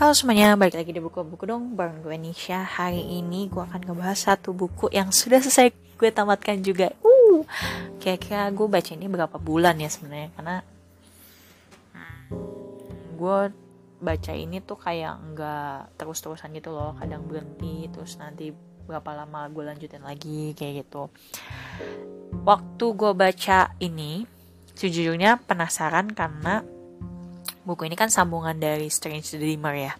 Halo semuanya, balik lagi di buku-buku dong bareng gue Nisha. Hari ini gue akan ngebahas satu buku yang sudah selesai gue tamatkan juga. Uh, Kira-kira gue baca ini berapa bulan ya sebenarnya? Karena hmm, gue baca ini tuh kayak nggak terus-terusan gitu loh Kadang berhenti, terus nanti berapa lama gue lanjutin lagi kayak gitu. Waktu gue baca ini, sejujurnya penasaran karena buku ini kan sambungan dari Strange Dreamer ya.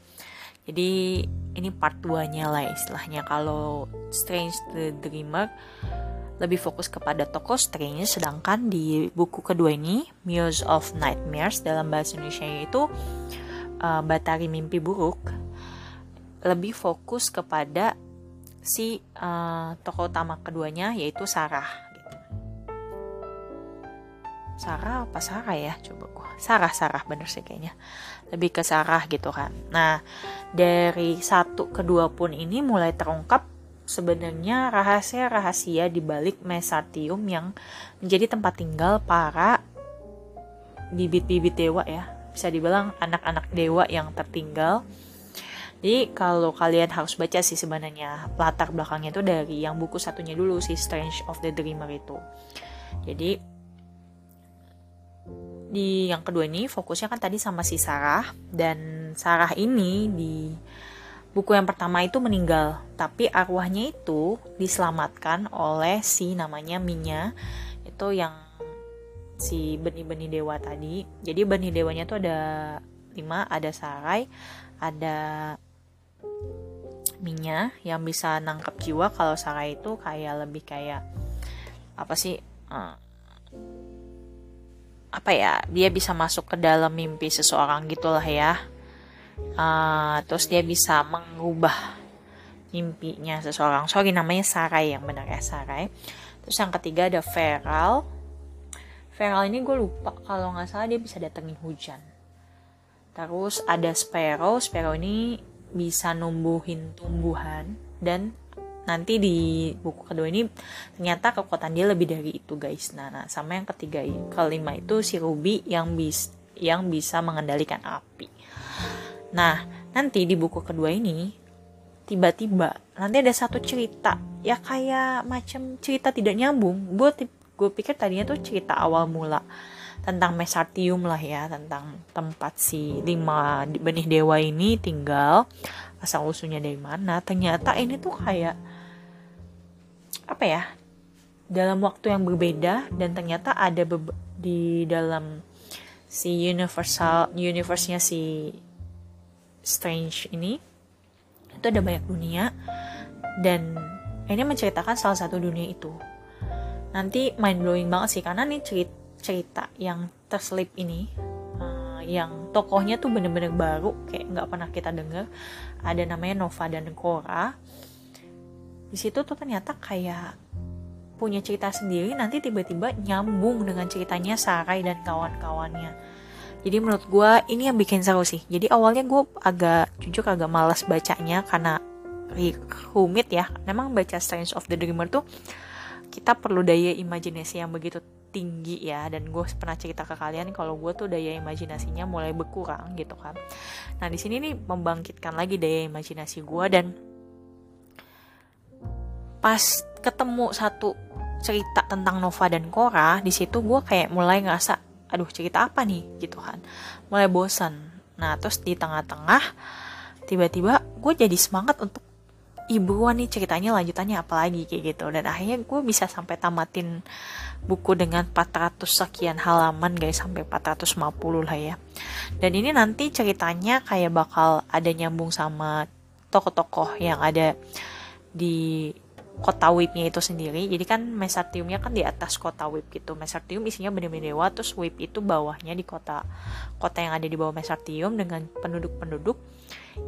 Jadi ini part 2-nya lah istilahnya. Kalau Strange the Dreamer lebih fokus kepada tokoh Strange, sedangkan di buku kedua ini, Muse of Nightmares dalam bahasa Indonesia itu uh, Batari Mimpi Buruk, lebih fokus kepada si uh, tokoh utama keduanya yaitu Sarah Sarah apa Sarah ya? Coba gua. Sarah Sarah bener sih kayaknya. Lebih ke Sarah gitu kan. Nah dari satu ke dua pun ini mulai terungkap sebenarnya rahasia-rahasia di balik mesatium yang menjadi tempat tinggal para bibit-bibit dewa ya. Bisa dibilang anak-anak dewa yang tertinggal. Jadi kalau kalian harus baca sih sebenarnya latar belakangnya itu dari yang buku satunya dulu si Strange of the Dreamer itu. Jadi di yang kedua ini fokusnya kan tadi sama si Sarah. Dan Sarah ini di buku yang pertama itu meninggal. Tapi arwahnya itu diselamatkan oleh si namanya Minya. Itu yang si benih-benih dewa tadi. Jadi benih dewanya tuh ada lima. Ada Sarai ada Minya yang bisa nangkep jiwa. Kalau Sarai itu kayak lebih kayak apa sih uh, apa ya dia bisa masuk ke dalam mimpi seseorang gitulah ya. Uh, terus dia bisa mengubah mimpinya seseorang. Sorry namanya Sarai yang benar ya Sarai. Terus yang ketiga ada Feral. Feral ini gue lupa kalau nggak salah dia bisa datengin hujan. Terus ada Sparrow. Sparrow ini bisa numbuhin tumbuhan dan nanti di buku kedua ini ternyata kekuatan dia lebih dari itu guys. Nah, nah sama yang ketiga kelima itu si Ruby yang bis yang bisa mengendalikan api. Nah nanti di buku kedua ini tiba-tiba nanti ada satu cerita ya kayak macam cerita tidak nyambung. Gue gue pikir tadinya tuh cerita awal mula tentang mesartium lah ya tentang tempat si lima benih dewa ini tinggal asal usulnya dari mana. Ternyata ini tuh kayak apa ya dalam waktu yang berbeda dan ternyata ada di dalam si universal universe-nya si Strange ini itu ada banyak dunia dan ini menceritakan salah satu dunia itu. Nanti mind blowing banget sih karena nih cerita, cerita yang terselip ini uh, yang tokohnya tuh bener-bener baru kayak nggak pernah kita dengar ada namanya Nova dan Cora di situ tuh ternyata kayak punya cerita sendiri nanti tiba-tiba nyambung dengan ceritanya Sarai dan kawan-kawannya. Jadi menurut gue ini yang bikin seru sih. Jadi awalnya gue agak jujur agak malas bacanya karena rumit ya. Memang baca Strange of the Dreamer tuh kita perlu daya imajinasi yang begitu tinggi ya. Dan gue pernah cerita ke kalian kalau gue tuh daya imajinasinya mulai berkurang gitu kan. Nah di sini nih membangkitkan lagi daya imajinasi gue dan pas ketemu satu cerita tentang Nova dan Cora di situ gue kayak mulai ngerasa aduh cerita apa nih? Gitu kan. Mulai bosan nah terus di tengah-tengah tiba-tiba gue jadi semangat untuk ibu nih ceritanya lanjutannya apa lagi? Kayak gitu. Dan akhirnya gue bisa sampai tamatin buku dengan 400 sekian halaman guys sampai 450 lah ya. Dan ini nanti ceritanya kayak bakal ada nyambung sama tokoh-tokoh yang ada di kota whipnya itu sendiri. Jadi kan mesartiumnya kan di atas kota whip gitu. Mesartium isinya benih-benih dewa terus whip itu bawahnya di kota kota yang ada di bawah mesartium dengan penduduk-penduduk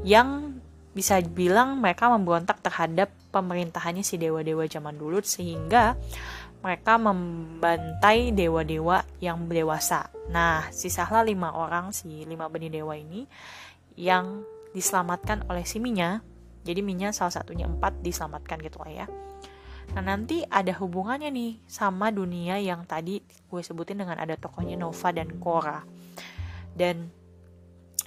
yang bisa bilang mereka memberontak terhadap pemerintahannya si dewa-dewa zaman dulu sehingga mereka membantai dewa-dewa yang dewasa. Nah, sisalah lima orang si lima benih dewa ini yang diselamatkan oleh si Minya jadi minyak salah satunya empat diselamatkan gitu lah ya. Nah nanti ada hubungannya nih sama dunia yang tadi gue sebutin dengan ada tokohnya Nova dan Cora. Dan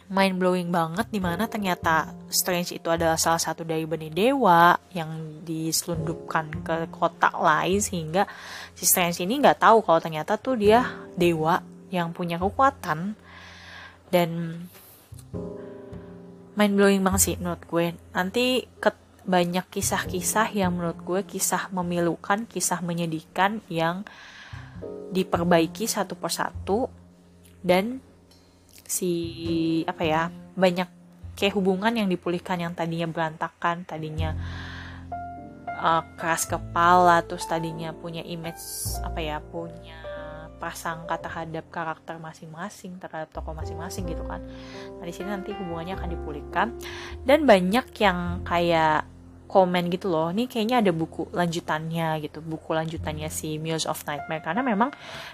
mind blowing banget di mana ternyata Strange itu adalah salah satu dari benih dewa yang diselundupkan ke kotak lain sehingga si Strange ini nggak tahu kalau ternyata tuh dia dewa yang punya kekuatan dan mind blowing banget sih menurut gue. Nanti ke banyak kisah-kisah yang menurut gue kisah memilukan kisah menyedihkan yang diperbaiki satu persatu. Dan si apa ya banyak kayak hubungan yang dipulihkan yang tadinya berantakan tadinya uh, keras kepala terus tadinya punya image apa ya punya prasangka terhadap karakter masing-masing terhadap tokoh masing-masing gitu kan. Nah di sini nanti hubungannya akan dipulihkan. Dan banyak yang kayak komen gitu loh nih kayaknya ada buku lanjutannya gitu. Buku lanjutannya si Muse of Nightmare. Karena memang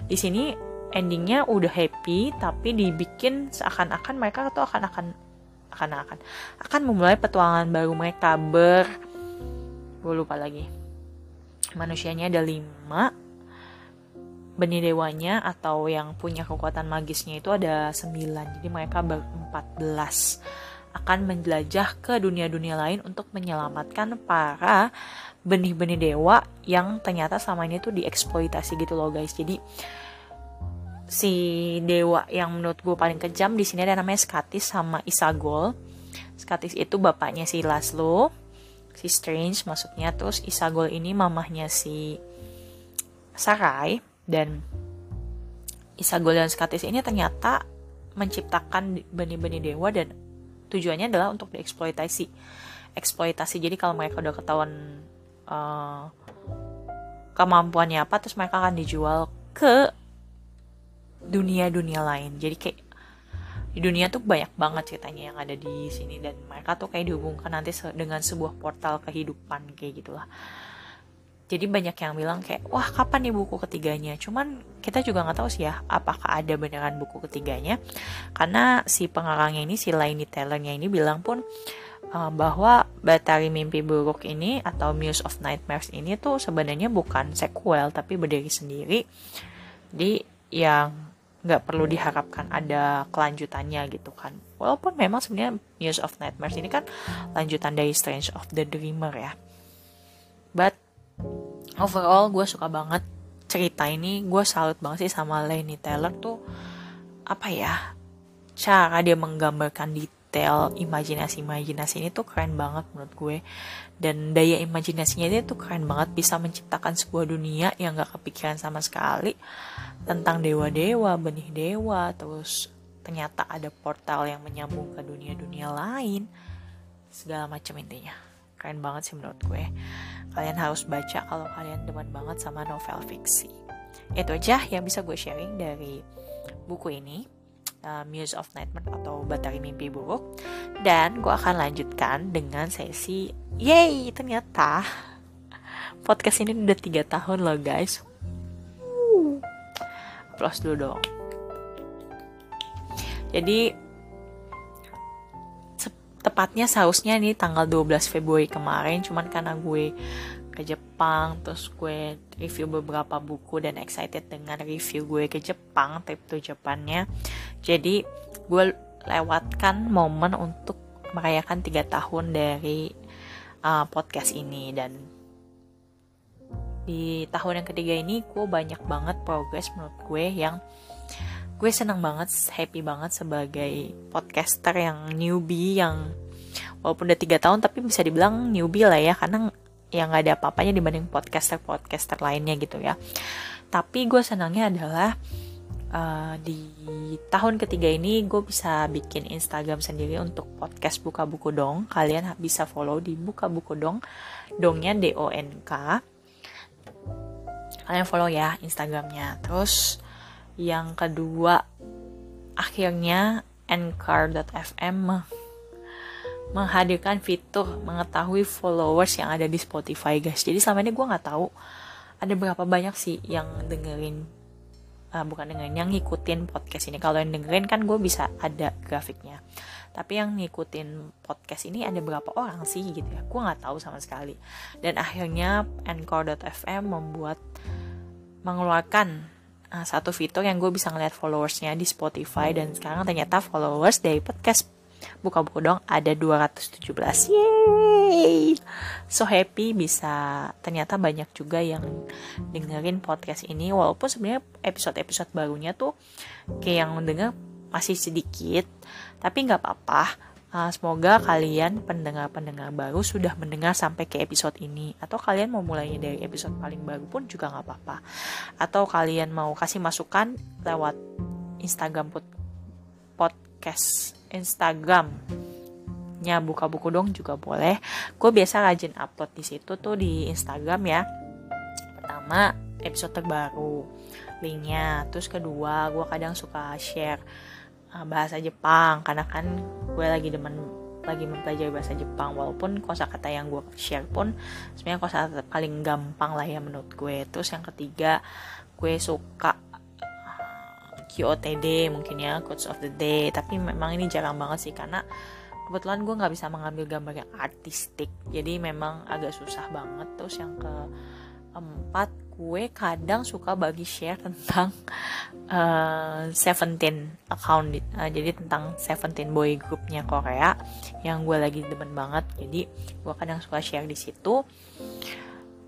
di sini endingnya udah happy tapi dibikin seakan-akan mereka tuh akan akan akan akan akan memulai petualangan baru mereka. Ber gue lupa lagi. Manusianya ada lima benih dewanya atau yang punya kekuatan magisnya itu ada sembilan jadi mereka berempat belas akan menjelajah ke dunia-dunia lain untuk menyelamatkan para benih-benih dewa yang ternyata sama ini tuh dieksploitasi gitu loh guys jadi si dewa yang menurut gue paling kejam di sini ada namanya Skatis sama Isagol. Skatis itu bapaknya si Laszlo, si Strange maksudnya. Terus Isagol ini mamahnya si Sarai dan Isagol dan Skatis ini ternyata menciptakan benih-benih dewa dan tujuannya adalah untuk dieksploitasi. Eksploitasi. Jadi kalau mereka udah ketahuan uh, kemampuannya apa, terus mereka akan dijual ke dunia-dunia lain jadi kayak di dunia tuh banyak banget ceritanya yang ada di sini dan mereka tuh kayak dihubungkan nanti dengan sebuah portal kehidupan kayak gitulah jadi banyak yang bilang kayak wah kapan nih buku ketiganya? Cuman kita juga nggak tahu sih ya apakah ada beneran buku ketiganya. Karena si pengarangnya ini si Laini Taylornya ini bilang pun uh, bahwa Batari Mimpi Buruk ini atau Muse of Nightmares ini tuh sebenarnya bukan sequel tapi berdiri sendiri. Di yang nggak perlu diharapkan ada kelanjutannya gitu kan. Walaupun memang sebenarnya Muse of Nightmares ini kan lanjutan dari Strange of the Dreamer ya. But overall gue suka banget cerita ini. Gue salut banget sih sama Lenny Taylor tuh apa ya cara dia menggambarkan detail imajinasi-imajinasi ini tuh keren banget menurut gue. Dan daya imajinasinya dia tuh keren banget bisa menciptakan sebuah dunia yang gak kepikiran sama sekali. Tentang dewa-dewa, benih dewa, terus ternyata ada portal yang menyambung ke dunia-dunia lain, segala macam intinya. Keren banget sih menurut gue. Kalian harus baca kalau kalian demen banget sama novel fiksi. Itu aja yang bisa gue sharing dari buku ini. Uh, Muse of Nightmare atau Batari Mimpi Buruk dan gue akan lanjutkan dengan sesi yay ternyata podcast ini udah tiga tahun loh guys plus dulu dong jadi tepatnya seharusnya ini tanggal 12 Februari kemarin cuman karena gue ke Jepang terus gue review beberapa buku dan excited dengan review gue ke Jepang trip to Japannya. Jadi gue lewatkan momen untuk merayakan tiga tahun dari uh, podcast ini. Dan di tahun yang ketiga ini gue banyak banget progress menurut gue yang gue senang banget happy banget sebagai podcaster yang newbie yang walaupun udah tiga tahun tapi bisa dibilang newbie lah ya karena yang gak ada apa-apanya dibanding podcaster podcaster lainnya gitu ya. Tapi gue senangnya adalah uh, di tahun ketiga ini gue bisa bikin Instagram sendiri untuk podcast buka buku dong. Kalian bisa follow di buka buku dong dongnya D O N K. Kalian follow ya Instagramnya. Terus yang kedua akhirnya anchor.fm menghadirkan fitur mengetahui followers yang ada di Spotify guys. Jadi selama ini gue nggak tahu ada berapa banyak sih yang dengerin uh, bukan dengerin yang ngikutin podcast ini. Kalau yang dengerin kan gue bisa ada grafiknya. Tapi yang ngikutin podcast ini ada berapa orang sih gitu ya? Gue nggak tahu sama sekali. Dan akhirnya anchor.fm membuat mengeluarkan uh, satu fitur yang gue bisa ngeliat followersnya di Spotify. Dan sekarang ternyata followers dari podcast buka buku dong ada 217 yeay! So happy bisa ternyata banyak juga yang dengerin podcast ini. Walaupun sebenarnya episode-episode barunya tuh kayak yang denger masih sedikit. Tapi nggak apa-apa Uh, semoga kalian pendengar-pendengar baru sudah mendengar sampai ke episode ini. Atau kalian mau mulainya dari episode paling baru pun juga nggak apa-apa. Atau kalian mau kasih masukan lewat Instagram podcast Instagramnya buka buku dong juga boleh. Gue biasa rajin upload di situ tuh di Instagram ya. Pertama episode terbaru. Linknya. Terus kedua gue kadang suka share uh, bahasa Jepang karena kan gue lagi demen lagi mempelajari bahasa Jepang walaupun kosakata yang gue share pun sebenarnya kosakata paling gampang lah ya menurut gue. Terus yang ketiga gue suka uh, QOTD mungkin ya quotes of the day. Tapi memang ini jarang banget sih karena kebetulan gue nggak bisa mengambil gambar yang artistik. Jadi memang agak susah banget. Terus yang keempat gue kadang suka bagi share tentang uh, Seventeen account uh, jadi tentang Seventeen boy groupnya Korea yang gue lagi demen banget. Jadi gue kadang suka share di situ.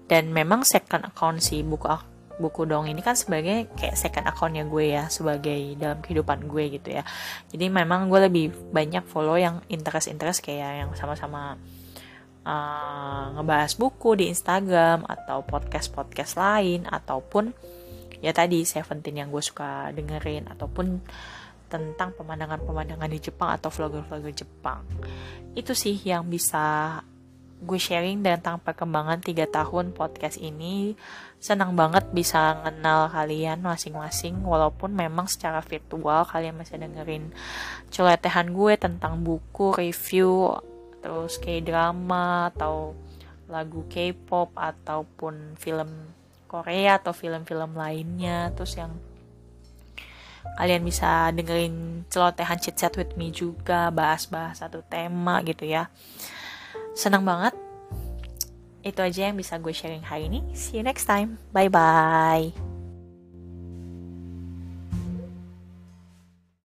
Dan memang second account sih buku buku dong ini kan sebagai kayak second accountnya gue ya sebagai dalam kehidupan gue gitu ya. Jadi memang gue lebih banyak follow yang interest interest kayak yang sama-sama uh, ngebahas buku di Instagram atau podcast-podcast lain ataupun ya tadi Seventeen yang gue suka dengerin ataupun tentang pemandangan-pemandangan di Jepang atau vlogger-vlogger Jepang. Itu sih yang bisa gue sharing tentang perkembangan 3 tahun podcast ini. Senang banget bisa kenal kalian masing-masing walaupun memang secara virtual kalian masih dengerin celotehan gue tentang buku review terus kayak drama atau lagu K-pop ataupun film Korea atau film-film lainnya. Terus yang kalian bisa dengerin celotehan chit chat with me juga bahas-bahas satu tema gitu ya. Senang banget. Itu aja yang bisa gue sharing hari ini. See you next time. Bye bye